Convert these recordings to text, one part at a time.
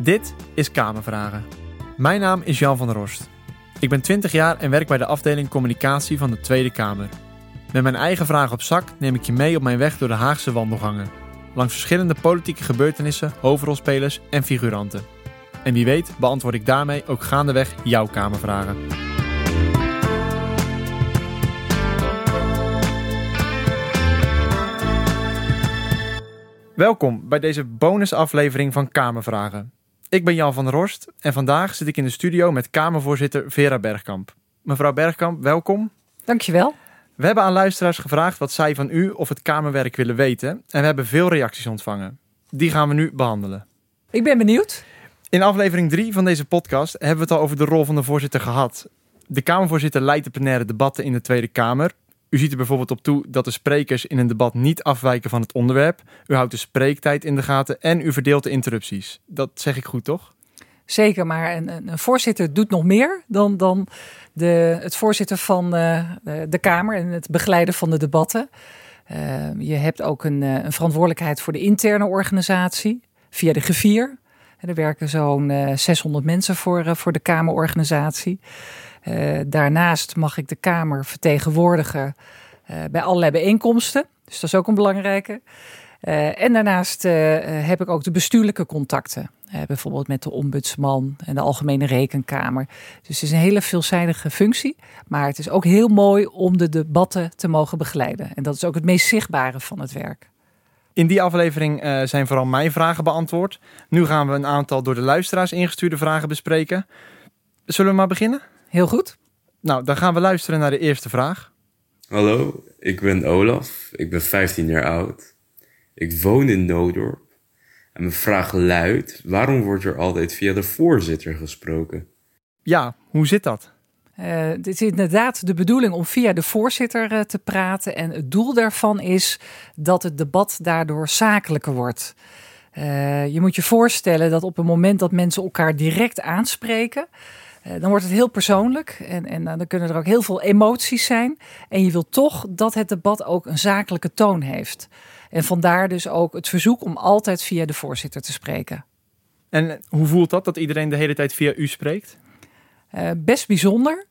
Dit is Kamervragen. Mijn naam is Jan van der Horst. Ik ben 20 jaar en werk bij de afdeling communicatie van de Tweede Kamer. Met mijn eigen vragen op zak neem ik je mee op mijn weg door de Haagse wandelgangen. Langs verschillende politieke gebeurtenissen, hoofdrolspelers en figuranten. En wie weet beantwoord ik daarmee ook gaandeweg jouw Kamervragen. Welkom bij deze bonusaflevering van Kamervragen. Ik ben Jan van der Horst en vandaag zit ik in de studio met Kamervoorzitter Vera Bergkamp. Mevrouw Bergkamp, welkom. Dankjewel. We hebben aan luisteraars gevraagd wat zij van u of het Kamerwerk willen weten en we hebben veel reacties ontvangen. Die gaan we nu behandelen. Ik ben benieuwd. In aflevering 3 van deze podcast hebben we het al over de rol van de voorzitter gehad. De Kamervoorzitter leidt de plenaire debatten in de Tweede Kamer. U ziet er bijvoorbeeld op toe dat de sprekers in een debat niet afwijken van het onderwerp. U houdt de spreektijd in de gaten en u verdeelt de interrupties. Dat zeg ik goed, toch? Zeker, maar een, een voorzitter doet nog meer dan, dan de, het voorzitter van uh, de Kamer en het begeleiden van de debatten. Uh, je hebt ook een, uh, een, verantwoordelijkheid voor de interne organisatie via de G4. Er werken zo'n 600 mensen voor, voor de Kamerorganisatie. Uh, daarnaast mag ik de Kamer vertegenwoordigen uh, bij allerlei bijeenkomsten. Dus dat is ook een belangrijke. Uh, en daarnaast heb ik ook de bestuurlijke contacten. bijvoorbeeld met de ombudsman en de Algemene Rekenkamer. Dus het is een hele veelzijdige functie. Maar het is ook heel mooi om de debatten te mogen begeleiden. En dat is ook het meest zichtbare van het werk. In die aflevering zijn vooral mijn vragen beantwoord. Nu gaan we een aantal door de luisteraars ingestuurde vragen bespreken. Zullen we maar beginnen? Heel goed. Nou, dan gaan we luisteren naar de eerste vraag. Hallo, ik ben Olaf. Ik ben 15 jaar oud. Ik woon in Noodorp. En mijn vraag luidt: waarom wordt er altijd via de voorzitter gesproken? Ja, hoe zit dat? Uh, het is inderdaad de bedoeling om via de voorzitter uh, te praten. En het doel daarvan is dat het debat daardoor zakelijker wordt. Uh, je moet je voorstellen dat op het moment dat mensen elkaar direct aanspreken, uh, dan wordt het heel persoonlijk en, en dan kunnen er ook heel veel emoties zijn. En je wilt toch dat het debat ook een zakelijke toon heeft. En vandaar dus ook het verzoek om altijd via de voorzitter te spreken. En hoe voelt dat, dat iedereen de hele tijd via u spreekt? Uh, best bijzonder.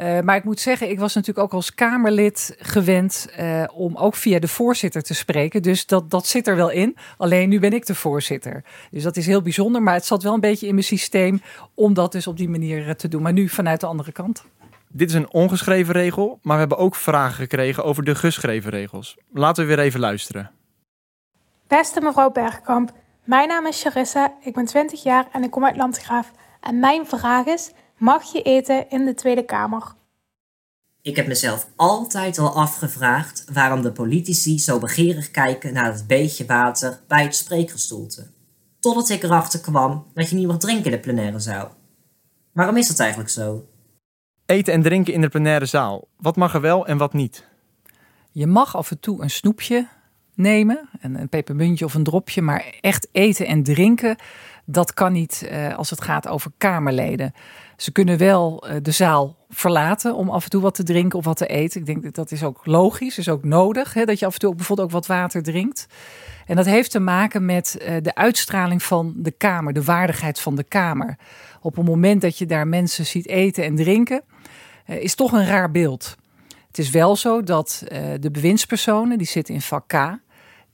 Uh, maar ik moet zeggen, ik was natuurlijk ook als Kamerlid gewend uh, om ook via de voorzitter te spreken. Dus dat, dat zit er wel in. Alleen nu ben ik de voorzitter. Dus dat is heel bijzonder. Maar het zat wel een beetje in mijn systeem om dat dus op die manier uh, te doen. Maar nu vanuit de andere kant. Dit is een ongeschreven regel, maar we hebben ook vragen gekregen over de geschreven regels. Laten we weer even luisteren. Beste mevrouw Bergkamp, mijn naam is Charissa, ik ben 20 jaar en ik kom uit Landgraaf. En mijn vraag is, mag je eten in de Tweede Kamer? Ik heb mezelf altijd al afgevraagd waarom de politici zo begeerig kijken naar het beetje water bij het spreekgestoelte. Totdat ik erachter kwam dat je niet mag drinken in de plenaire zaal. Waarom is dat eigenlijk zo? Eten en drinken in de plenaire zaal. Wat mag er wel en wat niet? Je mag af en toe een snoepje nemen, een pepermuntje of een dropje, maar echt eten en drinken, dat kan niet uh, als het gaat over Kamerleden. Ze kunnen wel uh, de zaal verlaten om af en toe wat te drinken of wat te eten. Ik denk dat dat is ook logisch, is ook nodig, hè, dat je af en toe ook bijvoorbeeld ook wat water drinkt. En dat heeft te maken met uh, de uitstraling van de Kamer, de waardigheid van de Kamer. Op het moment dat je daar mensen ziet eten en drinken, is toch een raar beeld. Het is wel zo dat de bewindspersonen, die zitten in vak K,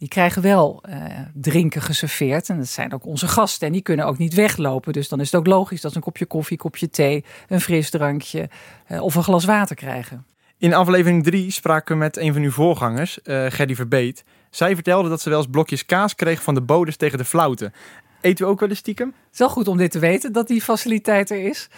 die krijgen wel uh, drinken geserveerd. En dat zijn ook onze gasten. En die kunnen ook niet weglopen. Dus dan is het ook logisch dat ze een kopje koffie, kopje thee, een frisdrankje uh, of een glas water krijgen. In aflevering 3 spraken we met een van uw voorgangers, uh, Gerdy Verbeet. Zij vertelde dat ze wel eens blokjes kaas kreeg van de bodes tegen de flauten. Eet u ook wel eens stiekem? Het is wel goed om dit te weten, dat die faciliteit er is.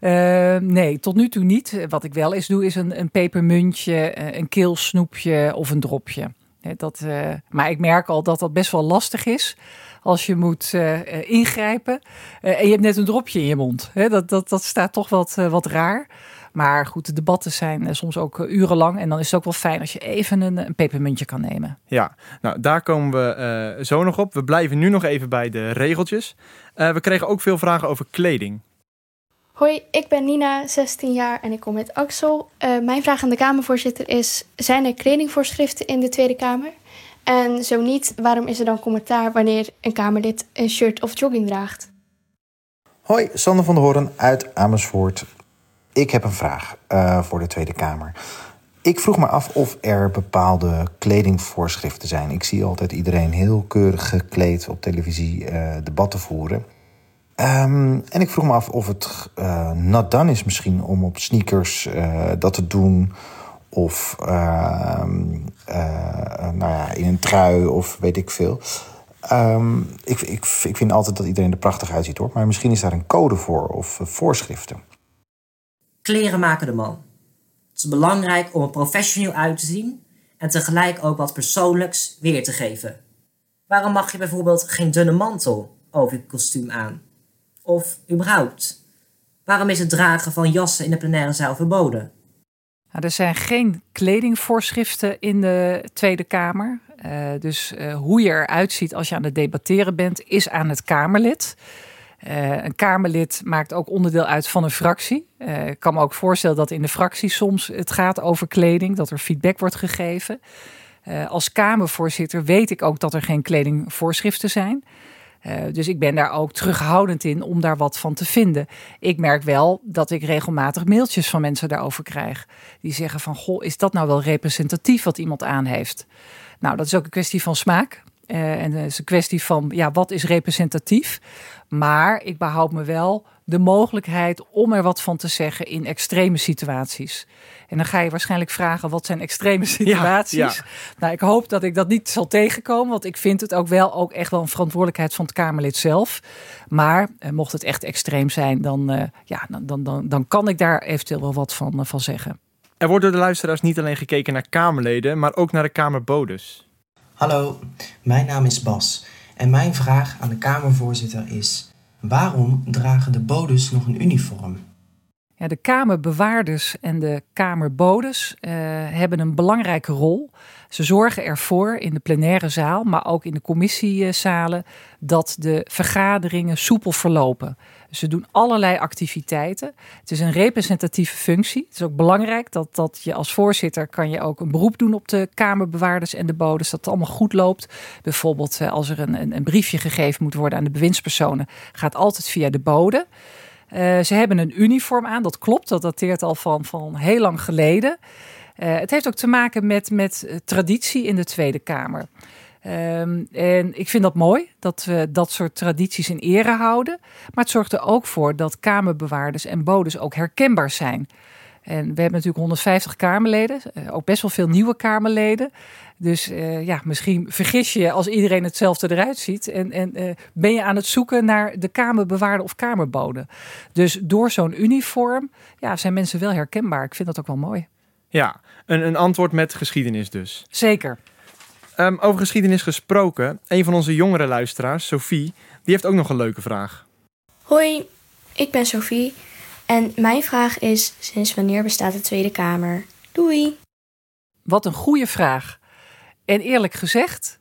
Uh, nee, tot nu toe niet. Wat ik wel eens doe, is een, een pepermuntje, een keelsnoepje of een dropje. Dat, uh, maar ik merk al dat dat best wel lastig is als je moet uh, ingrijpen. Uh, en je hebt net een dropje in je mond. Hè? Dat, dat, dat staat toch wat, wat raar. Maar goed, de debatten zijn soms ook urenlang. En dan is het ook wel fijn als je even een, een pepermuntje kan nemen. Ja, nou daar komen we zo nog op. We blijven nu nog even bij de regeltjes. we kregen ook veel vragen over kleding. Hoi, ik ben Nina, 16 jaar en ik kom met Axel. Uh, mijn vraag aan de Kamervoorzitter is: zijn er kledingvoorschriften in de Tweede Kamer? En zo niet, waarom is er dan commentaar wanneer een Kamerlid een shirt of jogging draagt? Hoi, Sander van der Hoorn uit Amersfoort. Ik heb een vraag uh, voor de Tweede Kamer. Ik vroeg me af of er bepaalde kledingvoorschriften zijn. Ik zie altijd iedereen heel keurig gekleed op televisie uh, debatten voeren. Um, en ik vroeg me af of het uh, nat dan is misschien om op sneakers dat te doen. Of nou ja, in een trui of weet ik veel. Um, ik, ik, ik vind altijd dat iedereen er prachtig uitziet hoor. Maar misschien is daar een code voor of voorschriften. Kleren maken de man. Het is belangrijk om er professioneel uit te zien en tegelijk ook wat persoonlijks weer te geven. Waarom mag je bijvoorbeeld geen dunne mantel over je kostuum aan? Of überhaupt? Waarom is het dragen van jassen in de plenaire zaal verboden? Nou, er zijn geen kledingvoorschriften in de Tweede Kamer. Uh, dus uh, hoe je eruit ziet als je aan het debatteren bent, is aan het Kamerlid. Uh, een Kamerlid maakt ook onderdeel uit van een fractie. ik kan me ook voorstellen dat in de fractie soms het gaat over kleding, dat er feedback wordt gegeven. als Kamervoorzitter weet ik ook dat er geen kledingvoorschriften zijn. Uh, dus ik ben daar ook terughoudend in om daar wat van te vinden. Ik merk wel dat ik regelmatig mailtjes van mensen daarover krijg. Die zeggen van, goh, is dat nou wel representatief wat iemand aan heeft? Nou, dat is ook een kwestie van smaak. Uh, en het is een kwestie van, ja, wat is representatief? Maar ik behoud me wel de mogelijkheid om er wat van te zeggen in extreme situaties. En dan ga je waarschijnlijk vragen, wat zijn extreme situaties? Ja, Nou, ik hoop dat ik dat niet zal tegenkomen, want ik vind het ook wel ook echt wel een verantwoordelijkheid van het Kamerlid zelf. Maar eh, mocht het echt extreem zijn, dan, uh, ja, dan, dan, dan, dan kan ik daar eventueel wel wat van, uh, van zeggen. Er wordt door de luisteraars niet alleen gekeken naar Kamerleden, maar ook naar de Kamerbodes. Hallo, mijn naam is Bas en mijn vraag aan de Kamervoorzitter is: waarom dragen de bodes nog een uniform? Ja, de Kamerbewaarders en de Kamerbodes uh, hebben een belangrijke rol. Ze zorgen ervoor in de plenaire zaal, maar ook in de commissiezalen, dat de vergaderingen soepel verlopen. Ze doen allerlei activiteiten. Het is een representatieve functie. Het is ook belangrijk dat, dat je als voorzitter kan je ook een beroep doen op de Kamerbewaarders en de bodes. Dat het allemaal goed loopt. Bijvoorbeeld eh, als er een, een, een briefje gegeven moet worden aan de bewindspersonen, gaat altijd via de bode. Uh, ze hebben een uniform aan, dat klopt. Dat dateert al van, van heel lang geleden. Uh, het heeft ook te maken met, met traditie in de Tweede Kamer. Um, en ik vind dat mooi dat we dat soort tradities in ere houden. Maar het zorgt er ook voor dat Kamerbewaarders en bodes ook herkenbaar zijn. En we hebben natuurlijk 150 Kamerleden, uh, ook best wel veel nieuwe Kamerleden. Dus uh, ja, misschien vergis je als iedereen hetzelfde eruit ziet. En, en uh, ben je aan het zoeken naar de Kamerbewaarder of Kamerbode. Dus door zo'n uniform ja, zijn mensen wel herkenbaar. Ik vind dat ook wel mooi. Ja, een, een antwoord met geschiedenis dus. Zeker. Um, over geschiedenis gesproken, een van onze jongere luisteraars, Sophie, die heeft ook nog een leuke vraag. Hoi, ik ben Sophie en mijn vraag is: sinds wanneer bestaat de Tweede Kamer? Doei. Wat een goede vraag. En eerlijk gezegd,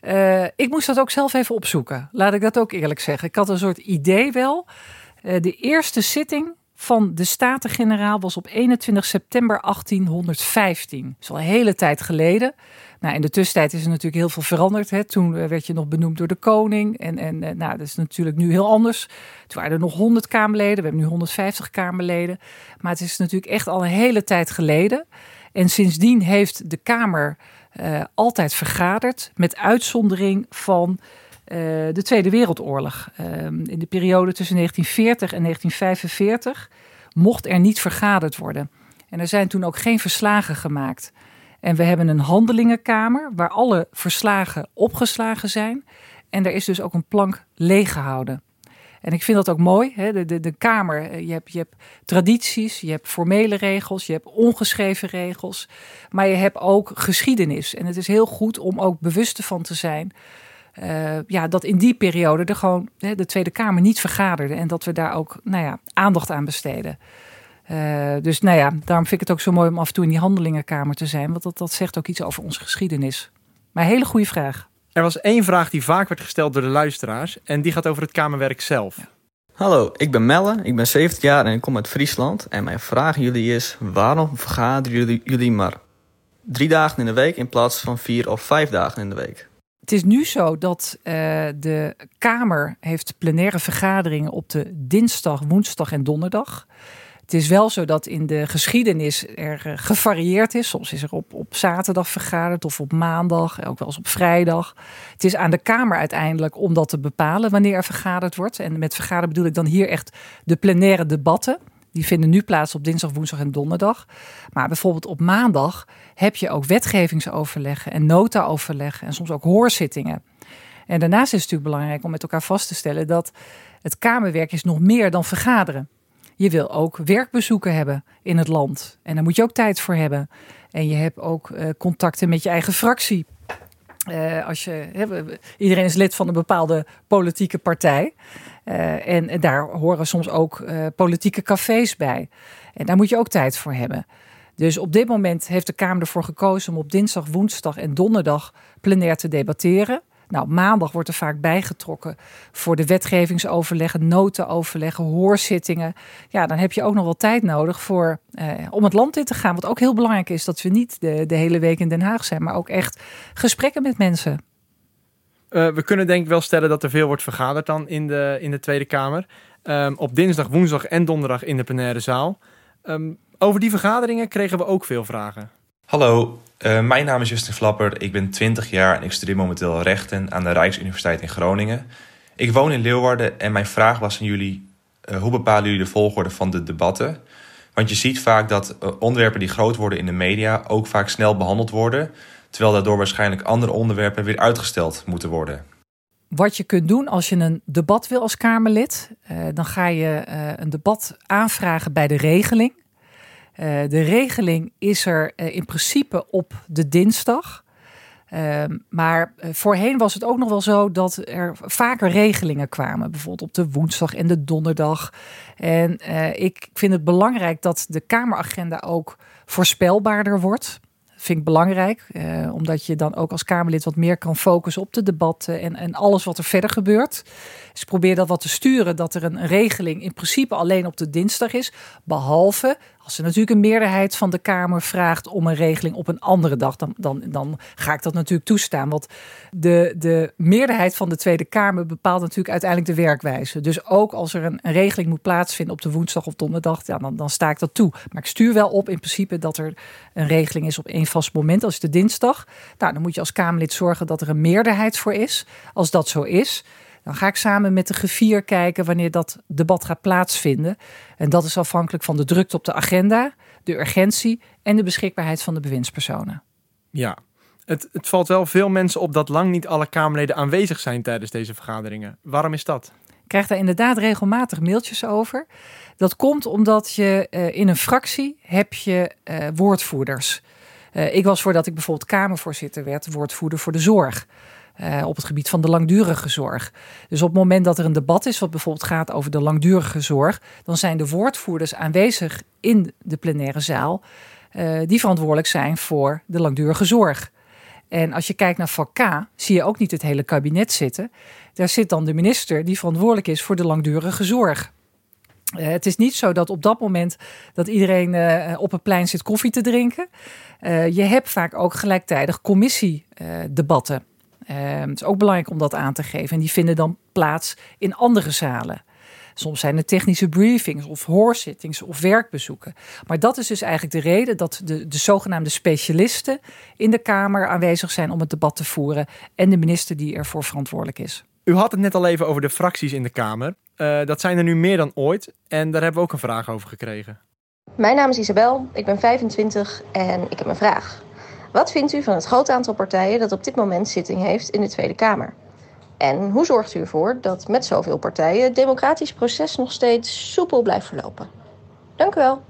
uh, ik moest dat ook zelf even opzoeken. Laat ik dat ook eerlijk zeggen. Ik had een soort idee wel. Uh, de eerste zitting van de Staten-Generaal was op 21 september 1815. Dat is al een hele tijd geleden. Nou, in de tussentijd is er natuurlijk heel veel veranderd. Hè. Toen eh, werd je nog benoemd door de koning. En, en eh, nou, dat is natuurlijk nu heel anders. Toen waren er nog 100 Kamerleden. We hebben nu 150 Kamerleden. Maar het is natuurlijk echt al een hele tijd geleden. En sindsdien heeft de Kamer uh, altijd vergaderd. Met uitzondering van de Tweede Wereldoorlog. Uh, in de periode tussen 1940 en 1945 mocht er niet vergaderd worden. En er zijn toen ook geen verslagen gemaakt. En we hebben een handelingenkamer waar alle verslagen opgeslagen zijn. En er is dus ook een plank leeggehouden. En ik vind dat ook mooi. Hè? De, de, de Kamer, eh, je hebt, je hebt tradities, je hebt formele regels, je hebt ongeschreven regels. Maar je hebt ook geschiedenis. En het is heel goed om ook bewust van te zijn. Uh, ja, dat in die periode er gewoon hè, de Tweede Kamer niet vergaderde. En dat we daar ook nou ja, aandacht aan besteden. Uh, dus nou ja, daarom vind ik het ook zo mooi om af en toe in die handelingenkamer te zijn. Want dat, dat zegt ook iets over onze geschiedenis. Maar een hele goede vraag. Er was één vraag die vaak werd gesteld door de luisteraars. En die gaat over het Kamerwerk zelf. Ja. Hallo, ik ben Melle, ik ben 70 jaar en ik kom uit Friesland. En mijn vraag aan jullie is, waarom vergaderen jullie, jullie maar drie dagen in de week in plaats van vier of vijf dagen in de week? Het is nu zo dat uh, de Kamer heeft plenaire vergaderingen op de dinsdag, woensdag en donderdag. Het is wel zo dat in de geschiedenis er uh, gevarieerd is. Soms is er op, op zaterdag vergaderd of op maandag, ook wel eens op vrijdag. Het is aan de Kamer uiteindelijk om dat te bepalen wanneer er vergaderd wordt. En met vergaderen bedoel ik dan hier echt de plenaire debatten. Die vinden nu plaats op dinsdag, woensdag en donderdag. Maar bijvoorbeeld op maandag heb je ook wetgevingsoverleggen en nota-overleggen en soms ook hoorzittingen. En daarnaast is het natuurlijk belangrijk om met elkaar vast te stellen dat het Kamerwerk is nog meer dan vergaderen. Je wil ook werkbezoeken hebben in het land. En daar moet je ook tijd voor hebben. En je hebt ook uh, contacten met je eigen fractie. Uh, als je, iedereen is lid van een bepaalde politieke partij. Uh, en, daar horen soms ook politieke cafés bij. En daar moet je ook tijd voor hebben. Dus op dit moment heeft de Kamer ervoor gekozen om op dinsdag, woensdag en donderdag plenair te debatteren. Nou, maandag wordt er vaak bijgetrokken voor de wetgevingsoverleggen, notenoverleggen, hoorzittingen. Ja, dan heb je ook nog wel tijd nodig voor, eh, om het land in te gaan. Wat ook heel belangrijk is, dat we niet de, hele week in Den Haag zijn, maar ook echt gesprekken met mensen. Uh, we kunnen denk ik wel stellen dat er veel wordt vergaderd dan in de, in de Tweede Kamer. Um, op dinsdag, woensdag en donderdag in de plenaire zaal. Um, over die vergaderingen kregen we ook veel vragen. Hallo, uh, mijn naam is Justin Flapper. Ik ben 20 jaar en ik studeer momenteel rechten aan de Rijksuniversiteit in Groningen. Ik woon in Leeuwarden en mijn vraag was aan jullie: uh, hoe bepalen jullie de volgorde van de debatten? Want je ziet vaak dat uh, onderwerpen die groot worden in de media ook vaak snel behandeld worden, terwijl daardoor waarschijnlijk andere onderwerpen weer uitgesteld moeten worden. Wat je kunt doen als je een debat wil als Kamerlid, dan ga je een debat aanvragen bij de regeling. Uh, de regeling is er uh, in principe op de dinsdag. Uh, maar voorheen was het ook nog wel zo dat er vaker regelingen kwamen. Bijvoorbeeld op de woensdag en de donderdag. En ik vind het belangrijk dat de Kameragenda ook voorspelbaarder wordt vind ik belangrijk. Omdat je dan ook als Kamerlid wat meer kan focussen op de debatten en, en alles wat er verder gebeurt. Dus probeer dat wat te sturen, dat er een regeling in principe alleen op de dinsdag is. Behalve als er natuurlijk een meerderheid van de Kamer vraagt om een regeling op een andere dag, dan, dan, dan ga ik dat natuurlijk toestaan. Want de, de meerderheid van de Tweede Kamer bepaalt natuurlijk uiteindelijk de werkwijze. Dus ook als er een, regeling moet plaatsvinden op de woensdag of donderdag, ja, dan, dan sta ik dat toe. Maar ik stuur wel op in principe dat er een regeling is op één vast moment, als de dinsdag. Nou, dan moet je als Kamerlid zorgen dat er een meerderheid voor is. Als dat zo is, dan ga ik samen met de gevier kijken wanneer dat debat gaat plaatsvinden. En dat is afhankelijk van de drukte op de agenda, de urgentie en de beschikbaarheid van de bewindspersonen. Ja, het, het valt wel veel mensen op dat lang niet alle Kamerleden aanwezig zijn tijdens deze vergaderingen. Waarom is dat? Ik krijg daar inderdaad regelmatig mailtjes over. Dat komt omdat je uh, in een fractie heb je uh, woordvoerders. Uh, ik was voordat ik bijvoorbeeld Kamervoorzitter werd, woordvoerder voor de zorg. Uh, op het gebied van de langdurige zorg. Dus op het moment dat er een debat is, wat bijvoorbeeld gaat over de langdurige zorg, dan zijn de woordvoerders aanwezig in de plenaire zaal, uh, die verantwoordelijk zijn voor de langdurige zorg. En als je kijkt naar vak zie je ook niet het hele kabinet zitten. Daar zit dan de minister die verantwoordelijk is voor de langdurige zorg. Uh, het is niet zo dat op dat moment dat iedereen op het plein zit koffie te drinken. Je hebt vaak ook gelijktijdig commissiedebatten. Het is ook belangrijk om dat aan te geven. En die vinden dan plaats in andere zalen. Soms zijn het technische briefings of hoorzittings of werkbezoeken. Maar dat is dus eigenlijk de reden dat de, de zogenaamde specialisten in de Kamer aanwezig zijn om het debat te voeren. En de minister die ervoor verantwoordelijk is. U had het net al even over de fracties in de Kamer. Uh, dat zijn er nu meer dan ooit. En daar hebben we ook een vraag over gekregen. Mijn naam is Isabel, ik ben 25 en ik heb een vraag. Wat vindt u van het grote aantal partijen dat op dit moment zitting heeft in de Tweede Kamer? En hoe zorgt u ervoor dat met zoveel partijen het democratisch proces nog steeds soepel blijft verlopen? Dank u wel.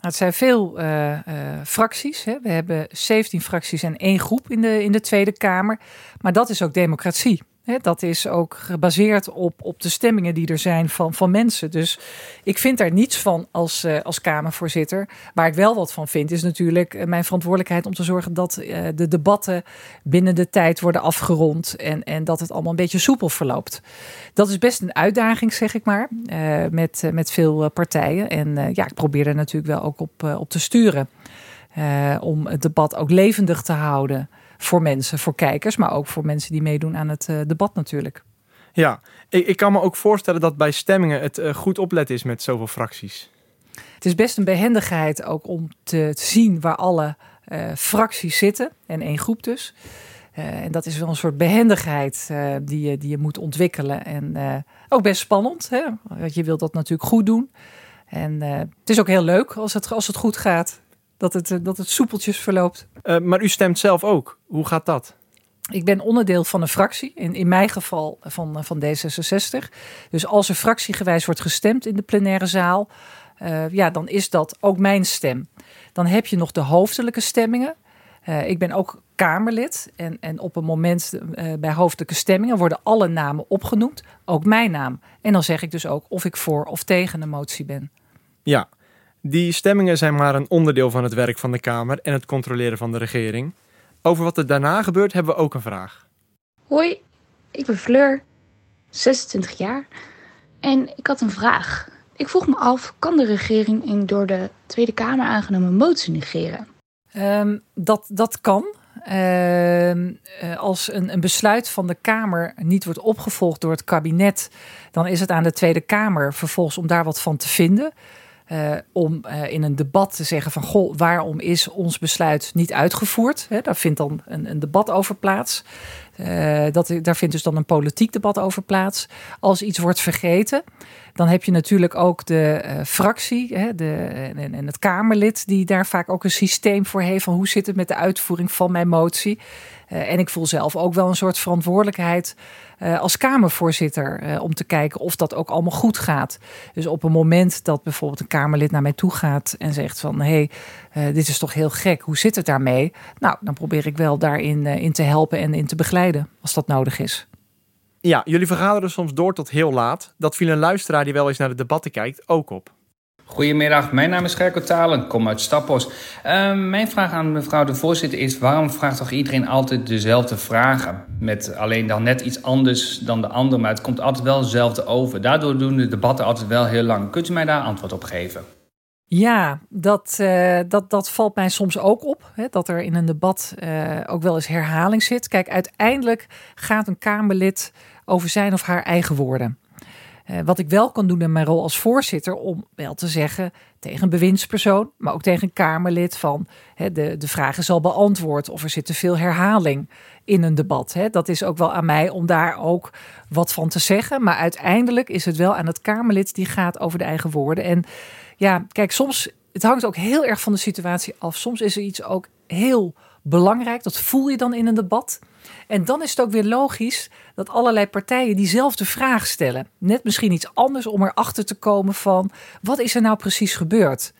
Het zijn veel uh, uh, fracties. Hè. We hebben 17 fracties en één groep in de, in de Tweede Kamer. Maar dat is ook democratie. Dat is ook gebaseerd op, op de stemmingen die er zijn van, van mensen. Dus ik vind daar niets van als, uh, als Kamervoorzitter. Waar ik wel wat van vind, is natuurlijk mijn verantwoordelijkheid om te zorgen dat uh, de debatten binnen de tijd worden afgerond. En, en dat het allemaal een beetje soepel verloopt. Dat is best een uitdaging, zeg ik maar, met, met veel partijen. En ja, ik probeer er natuurlijk wel ook op, op te sturen. om het debat ook levendig te houden voor mensen, voor kijkers, maar ook voor mensen die meedoen aan het debat natuurlijk. Ja, ik, ik, kan me ook voorstellen dat bij stemmingen het goed opletten is met zoveel fracties. Het is best een behendigheid ook om te, te zien waar alle fracties zitten en één groep dus. Uh, en dat is wel een soort behendigheid die, je, die je moet ontwikkelen. En ook best spannend. Hè? Want je wilt dat natuurlijk goed doen. En het is ook heel leuk als het, als het goed gaat. Dat het, dat het soepeltjes verloopt. maar u stemt zelf ook. Hoe gaat dat? Ik ben onderdeel van een fractie, in, in mijn geval van, van D66. Dus als er fractiegewijs wordt gestemd in de plenaire zaal, ja, dan is dat ook mijn stem. Dan heb je nog de hoofdelijke stemmingen. Uh, ik ben ook Kamerlid. En, en op een moment uh, bij hoofdelijke stemmingen worden alle namen opgenoemd. Ook mijn naam. En dan zeg ik dus ook of ik voor of tegen een motie ben. Ja, die stemmingen zijn maar een onderdeel van het werk van de Kamer en het controleren van de regering. Over wat er daarna gebeurt hebben we ook een vraag. Hoi, ik ben Fleur, 26 jaar. En ik had een vraag. Ik vroeg me af, kan de regering een door de Tweede Kamer aangenomen motie negeren? Um, dat, dat kan. Uh, als een, een, besluit van de Kamer niet wordt opgevolgd door het kabinet, dan is het aan de Tweede Kamer vervolgens om daar wat van te vinden. Uh, om uh, in een debat te zeggen van goh, waarom is ons besluit niet uitgevoerd? Daar vindt dan een, een debat over plaats. Uh, dat, daar vindt dus dan een politiek debat over plaats. Als iets wordt vergeten, dan heb je natuurlijk ook de uh, fractie hè, de, en, en, het Kamerlid, die daar vaak ook een systeem voor heeft van hoe zit het met de uitvoering van mijn motie. Uh, en ik voel zelf ook wel een soort verantwoordelijkheid uh, als Kamervoorzitter om te kijken of dat ook allemaal goed gaat. Dus op een moment dat bijvoorbeeld een Kamerlid naar mij toe gaat en zegt van hé, hey, dit is toch heel gek, hoe zit het daarmee? Nou, dan probeer ik wel daarin in te helpen en in te begeleiden als dat nodig is. Ja, jullie vergaderen soms door tot heel laat. Dat viel een luisteraar die wel eens naar de debatten kijkt ook op. Goedemiddag, mijn naam is Gerko Talen, ik kom uit Stappos. Uh, mijn vraag aan mevrouw de voorzitter is: waarom vraagt toch iedereen altijd dezelfde vragen? Met alleen dan net iets anders dan de ander, maar het komt altijd wel hetzelfde over. Daardoor doen de debatten altijd wel heel lang. Kunt u mij daar antwoord op geven? Ja, dat, uh, dat, dat valt mij soms ook op. Hè, dat er in een debat uh, ook wel eens herhaling zit. Kijk, uiteindelijk gaat een Kamerlid over zijn of haar eigen woorden. Uh, wat ik wel kan doen in mijn rol als voorzitter, om wel te zeggen tegen een bewindspersoon, maar ook tegen een Kamerlid van de, de vraag is al beantwoord of er zit te veel herhaling in een debat. Dat is ook wel aan mij om daar ook wat van te zeggen. Maar uiteindelijk is het wel aan het Kamerlid die gaat over de eigen woorden. En ja, kijk, soms, het hangt ook heel erg van de situatie af. Soms is er iets ook heel belangrijk. Dat voel je dan in een debat. En dan is het ook weer logisch dat allerlei partijen diezelfde vraag stellen. Net misschien iets anders om erachter te komen van wat is er nou precies gebeurd.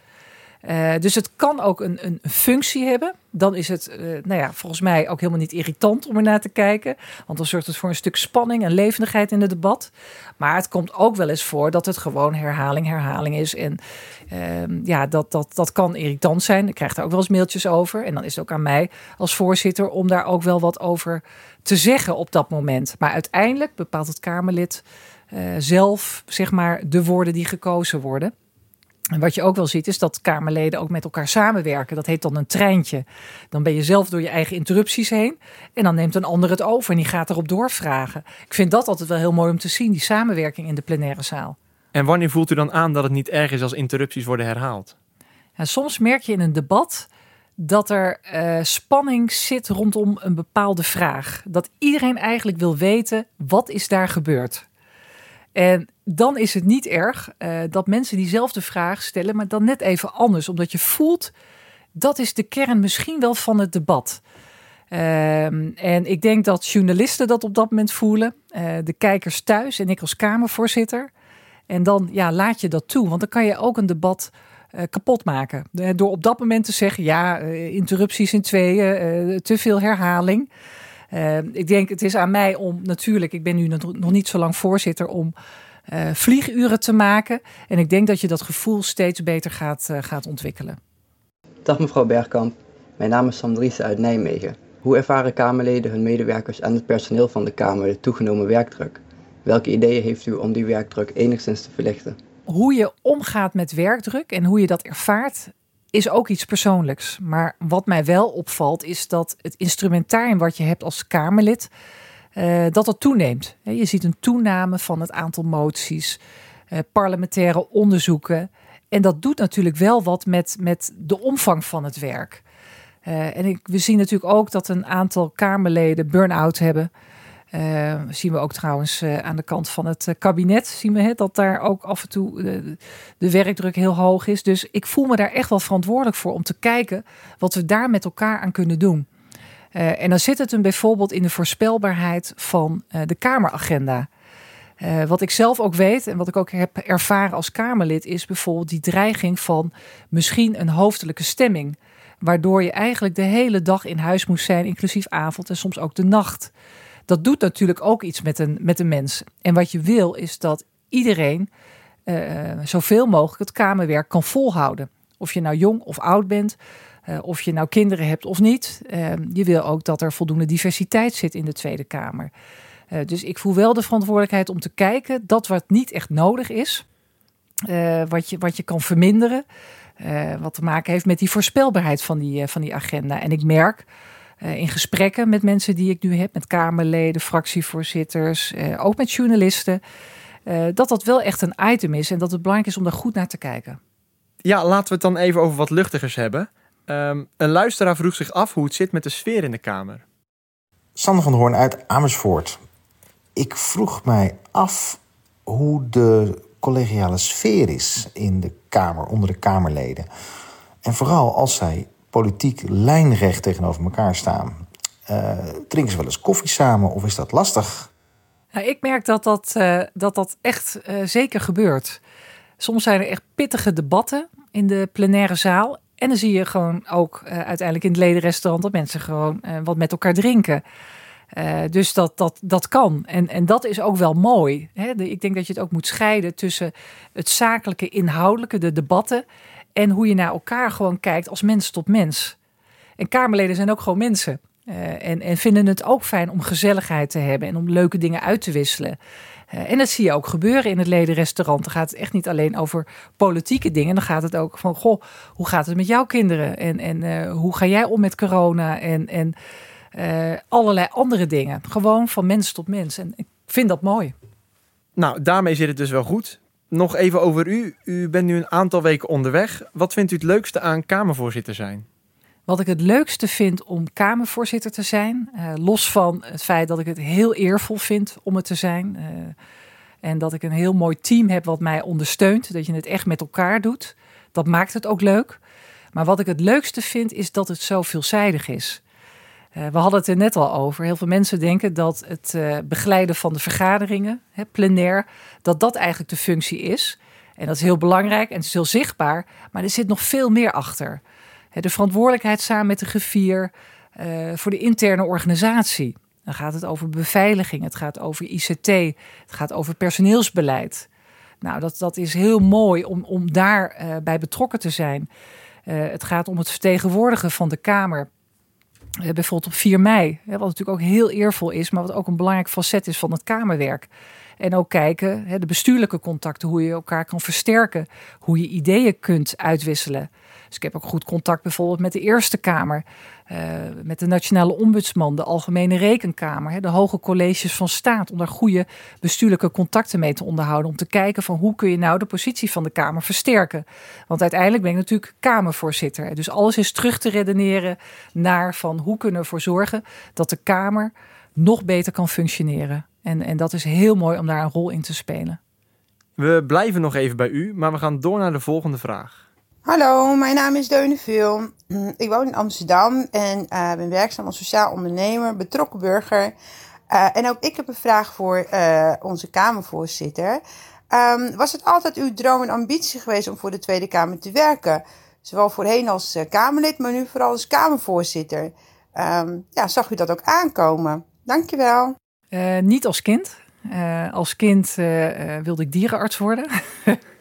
Uh, dus het kan ook een, een functie hebben. Dan is het, uh, nou ja, volgens mij ook helemaal niet irritant om er naar te kijken. Want dan zorgt het voor een stuk spanning en levendigheid in het debat. Maar het komt ook wel eens voor dat het gewoon herhaling, herhaling is. En uh, ja, dat, dat, dat kan irritant zijn. Ik krijg daar ook wel eens mailtjes over. En dan is het ook aan mij als voorzitter om daar ook wel wat over te zeggen op dat moment. Maar uiteindelijk bepaalt het Kamerlid uh, zelf, zeg maar, de woorden die gekozen worden. En wat je ook wel ziet is dat Kamerleden ook met elkaar samenwerken. Dat heet dan een treintje. Dan ben je zelf door je eigen interrupties heen. En dan neemt een ander het over en die gaat erop doorvragen. Ik vind dat altijd wel heel mooi om te zien, die samenwerking in de plenaire zaal. En wanneer voelt u dan aan dat het niet erg is als interrupties worden herhaald? Soms merk je in een debat dat er uh, spanning zit rondom een bepaalde vraag. Dat iedereen eigenlijk wil weten, wat is daar gebeurd? En dan is het niet erg uh, dat mensen diezelfde vraag stellen, maar dan net even anders. Omdat je voelt, dat is de kern misschien wel van het debat. Uh, en ik denk dat journalisten dat op dat moment voelen. Uh, de kijkers thuis en ik als Kamervoorzitter. En dan ja, laat je dat toe. Want dan kan je ook een debat uh, kapot maken. door op dat moment te zeggen, ja, interrupties in tweeën, te veel herhaling. Uh, ik denk, het is aan mij om natuurlijk, ik ben nu nog niet zo lang voorzitter, om uh, vlieguren te maken. En ik denk dat je dat gevoel steeds beter gaat, uh, gaat ontwikkelen. Dag mevrouw Bergkamp, mijn naam is Sandrice uit Nijmegen. Hoe ervaren Kamerleden, hun medewerkers en het personeel van de Kamer de toegenomen werkdruk? Welke ideeën heeft u om die werkdruk enigszins te verlichten? Hoe je omgaat met werkdruk en hoe je dat ervaart, is ook iets persoonlijks. Maar wat mij wel opvalt is dat het instrumentarium wat je hebt als Kamerlid, uh, dat dat toeneemt. Je ziet een toename van het aantal moties, uh, parlementaire onderzoeken. En dat doet natuurlijk wel wat met, met de omvang van het werk. Uh, en ik, we zien natuurlijk ook dat een aantal Kamerleden burn-out hebben. Uh, zien we ook trouwens aan de kant van het kabinet. Zien we dat daar ook af en toe de, werkdruk heel hoog is. Dus ik voel me daar echt wel verantwoordelijk voor om te kijken wat we daar met elkaar aan kunnen doen. En dan zit het hem bijvoorbeeld in de voorspelbaarheid van de Kameragenda. Uh, wat ik zelf ook weet en wat ik ook heb ervaren als Kamerlid, is bijvoorbeeld die dreiging van misschien een hoofdelijke stemming. Waardoor je eigenlijk de hele dag in huis moest zijn, inclusief avond en soms ook de nacht. Dat doet natuurlijk ook iets met een, met een mens. En wat je wil is dat iedereen zoveel mogelijk het kamerwerk kan volhouden. Of je nou jong of oud bent, uh, of je nou kinderen hebt of niet. je wil ook dat er voldoende diversiteit zit in de Tweede Kamer. Uh, dus ik voel wel de verantwoordelijkheid om te kijken dat wat niet echt nodig is, uh, wat, je, wat je kan verminderen, wat te maken heeft met die voorspelbaarheid van die, van die agenda. En ik merk in gesprekken met mensen die ik nu heb, met Kamerleden, fractievoorzitters, ook met journalisten, dat dat wel echt een item is en dat het belangrijk is om daar goed naar te kijken. Ja, laten we het dan even over wat luchtigers hebben. Um, een luisteraar vroeg zich af hoe het zit met de sfeer in de Kamer. Sander van Hoorn uit Amersfoort ik vroeg mij af hoe de collegiale sfeer is in de Kamer, onder de Kamerleden. En vooral als zij politiek lijnrecht tegenover elkaar staan. Uh, drinken ze wel eens koffie samen of is dat lastig? Nou, ik merk dat dat, uh, dat, dat echt uh, zeker gebeurt. Soms zijn er echt pittige debatten in de plenaire zaal. En dan zie je gewoon ook uiteindelijk in het ledenrestaurant dat mensen gewoon wat met elkaar drinken. Uh, dus dat, dat, dat kan. En, en dat is ook wel mooi. Hè? Ik denk dat je het ook moet scheiden tussen het zakelijke, inhoudelijke, de debatten. En hoe je naar elkaar gewoon kijkt als mens tot mens. En Kamerleden zijn ook gewoon mensen. En, en vinden het ook fijn om gezelligheid te hebben en om leuke dingen uit te wisselen. Uh, en dat zie je ook gebeuren in het ledenrestaurant. Dan gaat het echt niet alleen over politieke dingen. Dan gaat het ook van, goh, hoe gaat het met jouw kinderen? En, en hoe ga jij om met corona? En, en uh, allerlei andere dingen. Gewoon van mens tot mens. En ik vind dat mooi. Nou, daarmee zit het dus wel goed. Nog even over u. U bent nu een aantal weken onderweg. Wat vindt u het leukste aan Kamervoorzitter zijn? Wat ik het leukste vind om Kamervoorzitter te zijn, uh, los van het feit dat ik het heel eervol vind om het te zijn. Uh, en dat ik een heel mooi team heb wat mij ondersteunt. Dat je het echt met elkaar doet. Dat maakt het ook leuk. Maar wat ik het leukste vind, is dat het zo veelzijdig is. Uh, we hadden het er net al over. Heel veel mensen denken dat het begeleiden van de vergaderingen, hè, plenair, dat dat eigenlijk de functie is. En dat is heel belangrijk en het is heel zichtbaar, maar er zit nog veel meer achter. De verantwoordelijkheid samen met de gevier uh, voor de interne organisatie. Dan gaat het over beveiliging, het gaat over ICT, het gaat over personeelsbeleid. Nou, dat, dat is heel mooi om, om daarbij bij betrokken te zijn. het gaat om het vertegenwoordigen van de Kamer bijvoorbeeld op 4 mei, hè, wat natuurlijk ook heel eervol is, maar wat ook een belangrijk facet is van het Kamerwerk. En ook kijken, hè, de bestuurlijke contacten, hoe je elkaar kan versterken, hoe je ideeën kunt uitwisselen. Dus ik heb ook goed contact bijvoorbeeld met de Eerste Kamer, uh, met de Nationale Ombudsman, de Algemene Rekenkamer, hè, de hoge colleges van staat, om daar goede bestuurlijke contacten mee te onderhouden. Om te kijken van hoe kun je nou de positie van de Kamer versterken. Want uiteindelijk ben ik natuurlijk Kamervoorzitter. Dus alles is terug te redeneren naar van hoe kunnen we ervoor zorgen dat de Kamer nog beter kan functioneren. En, en dat is heel mooi om daar een rol in te spelen. We blijven nog even bij u, maar we gaan door naar de volgende vraag. Hallo, mijn naam is Deune Veel. Ik woon in Amsterdam en uh, ben werkzaam als sociaal ondernemer, betrokken burger. Uh, en ook ik heb een vraag voor uh, onze Kamervoorzitter. Um, was het altijd uw droom en ambitie geweest om voor de Tweede Kamer te werken? Zowel voorheen als Kamerlid, maar nu vooral als Kamervoorzitter. Um, ja, zag u dat ook aankomen? Dankjewel. niet als kind. als kind wilde ik dierenarts worden.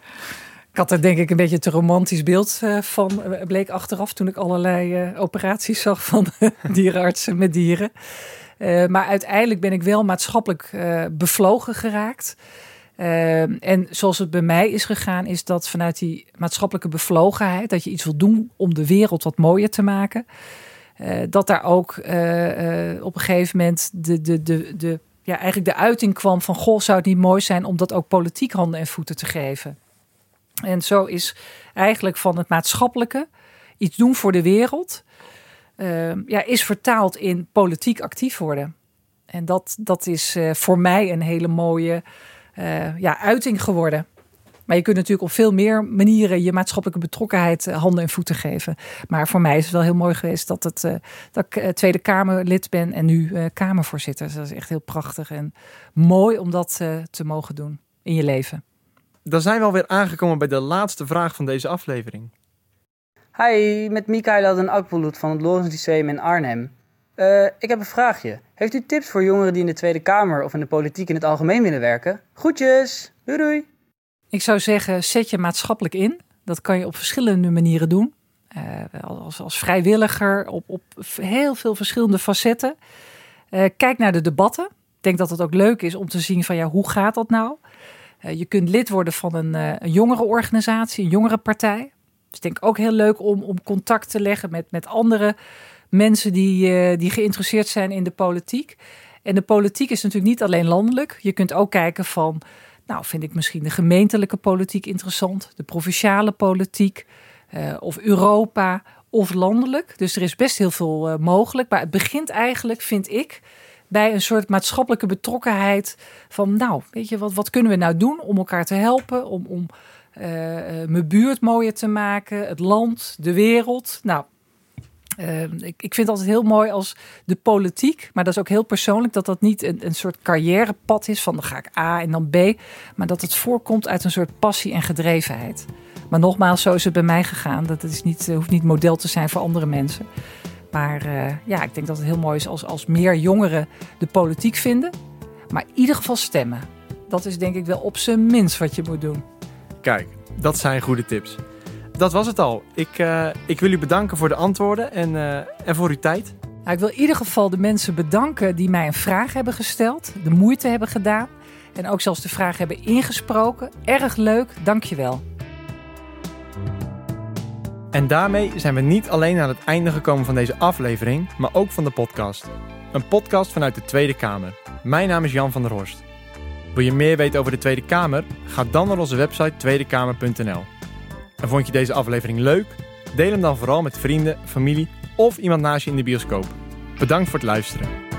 Ik had er denk ik een beetje te romantisch beeld uh, van, uh, bleek achteraf toen ik allerlei uh, operaties zag van dierenartsen met dieren. maar uiteindelijk ben ik wel maatschappelijk bevlogen geraakt. En zoals het bij mij is gegaan, is dat vanuit die maatschappelijke bevlogenheid, dat je iets wil doen om de wereld wat mooier te maken, eh, dat daar ook eh, eh, op een gegeven moment de, de, de, de, ja, eigenlijk de uiting kwam van: Goh, zou het niet mooi zijn om dat ook politiek handen en voeten te geven? En zo is eigenlijk van het maatschappelijke iets doen voor de wereld, ehm, ja, is vertaald in politiek actief worden. En dat, dat is voor mij een hele mooie uh, ja, uiting geworden. Maar je kunt natuurlijk op veel meer manieren je maatschappelijke betrokkenheid eh, handen en voeten geven. Maar voor mij is het wel heel mooi geweest dat, het, dat ik Tweede Kamerlid ben en nu Kamervoorzitter. Dus dat is echt heel prachtig en mooi om dat te mogen doen in je leven. Dan zijn we alweer aangekomen bij de laatste vraag van deze aflevering. Hi, met Mikael en Akpoeloet van het Lorens Lyceum in Arnhem. Uh, ik heb een vraagje. Heeft u tips voor jongeren die in de Tweede Kamer of in de politiek in het algemeen willen werken? Groetjes! Doei doei! Ik zou zeggen, zet je maatschappelijk in. Dat kan je op verschillende manieren doen. Uh, als, als vrijwilliger, op, op heel veel verschillende facetten. Uh, kijk naar de debatten. Ik denk dat het ook leuk is om te zien van ja, hoe gaat dat nou? Je kunt lid worden van een, een jongerenorganisatie, een jongerenpartij. Dus ik denk ook heel leuk om, om contact te leggen met, met andere mensen die, uh, die geïnteresseerd zijn in de politiek. En de politiek is natuurlijk niet alleen landelijk. Je kunt ook kijken van, nou vind ik misschien de gemeentelijke politiek interessant, de provinciale politiek of Europa of landelijk. Dus er is best heel veel mogelijk. Maar het begint eigenlijk, vind ik, bij een soort maatschappelijke betrokkenheid van, nou, weet je, wat, wat kunnen we nou doen om elkaar te helpen, om, om uh, mijn buurt mooier te maken, het land, de wereld. Nou, uh, ik, ik vind het altijd heel mooi als de politiek, maar dat is ook heel persoonlijk, dat dat niet een, een soort carrièrepad is van dan ga ik A en dan B, maar dat het voorkomt uit een soort passie en gedrevenheid. Maar nogmaals, zo is het bij mij gegaan. Dat is niet, hoeft niet model te zijn voor andere mensen. Maar uh, ja, ik denk dat het heel mooi is als, als meer jongeren de politiek vinden, maar in ieder geval stemmen. Dat is denk ik wel op zijn minst wat je moet doen. Kijk, dat zijn goede tips dat was het al. Ik, uh, ik wil u bedanken voor de antwoorden en, uh, en voor uw tijd. Nou, ik wil in ieder geval de mensen bedanken die mij een vraag hebben gesteld, de moeite hebben gedaan en ook zelfs de vraag hebben ingesproken. Erg leuk, dankjewel. En daarmee zijn we niet alleen aan het einde gekomen van deze aflevering, maar ook van de podcast. Een podcast vanuit de Tweede Kamer. Mijn naam is Jan van der Horst. Wil je meer weten over de Tweede Kamer? Ga dan naar onze website tweedekamer.nl. En vond je deze aflevering leuk? Deel hem dan vooral met vrienden, familie of iemand naast je in de bioscoop. Bedankt voor het luisteren.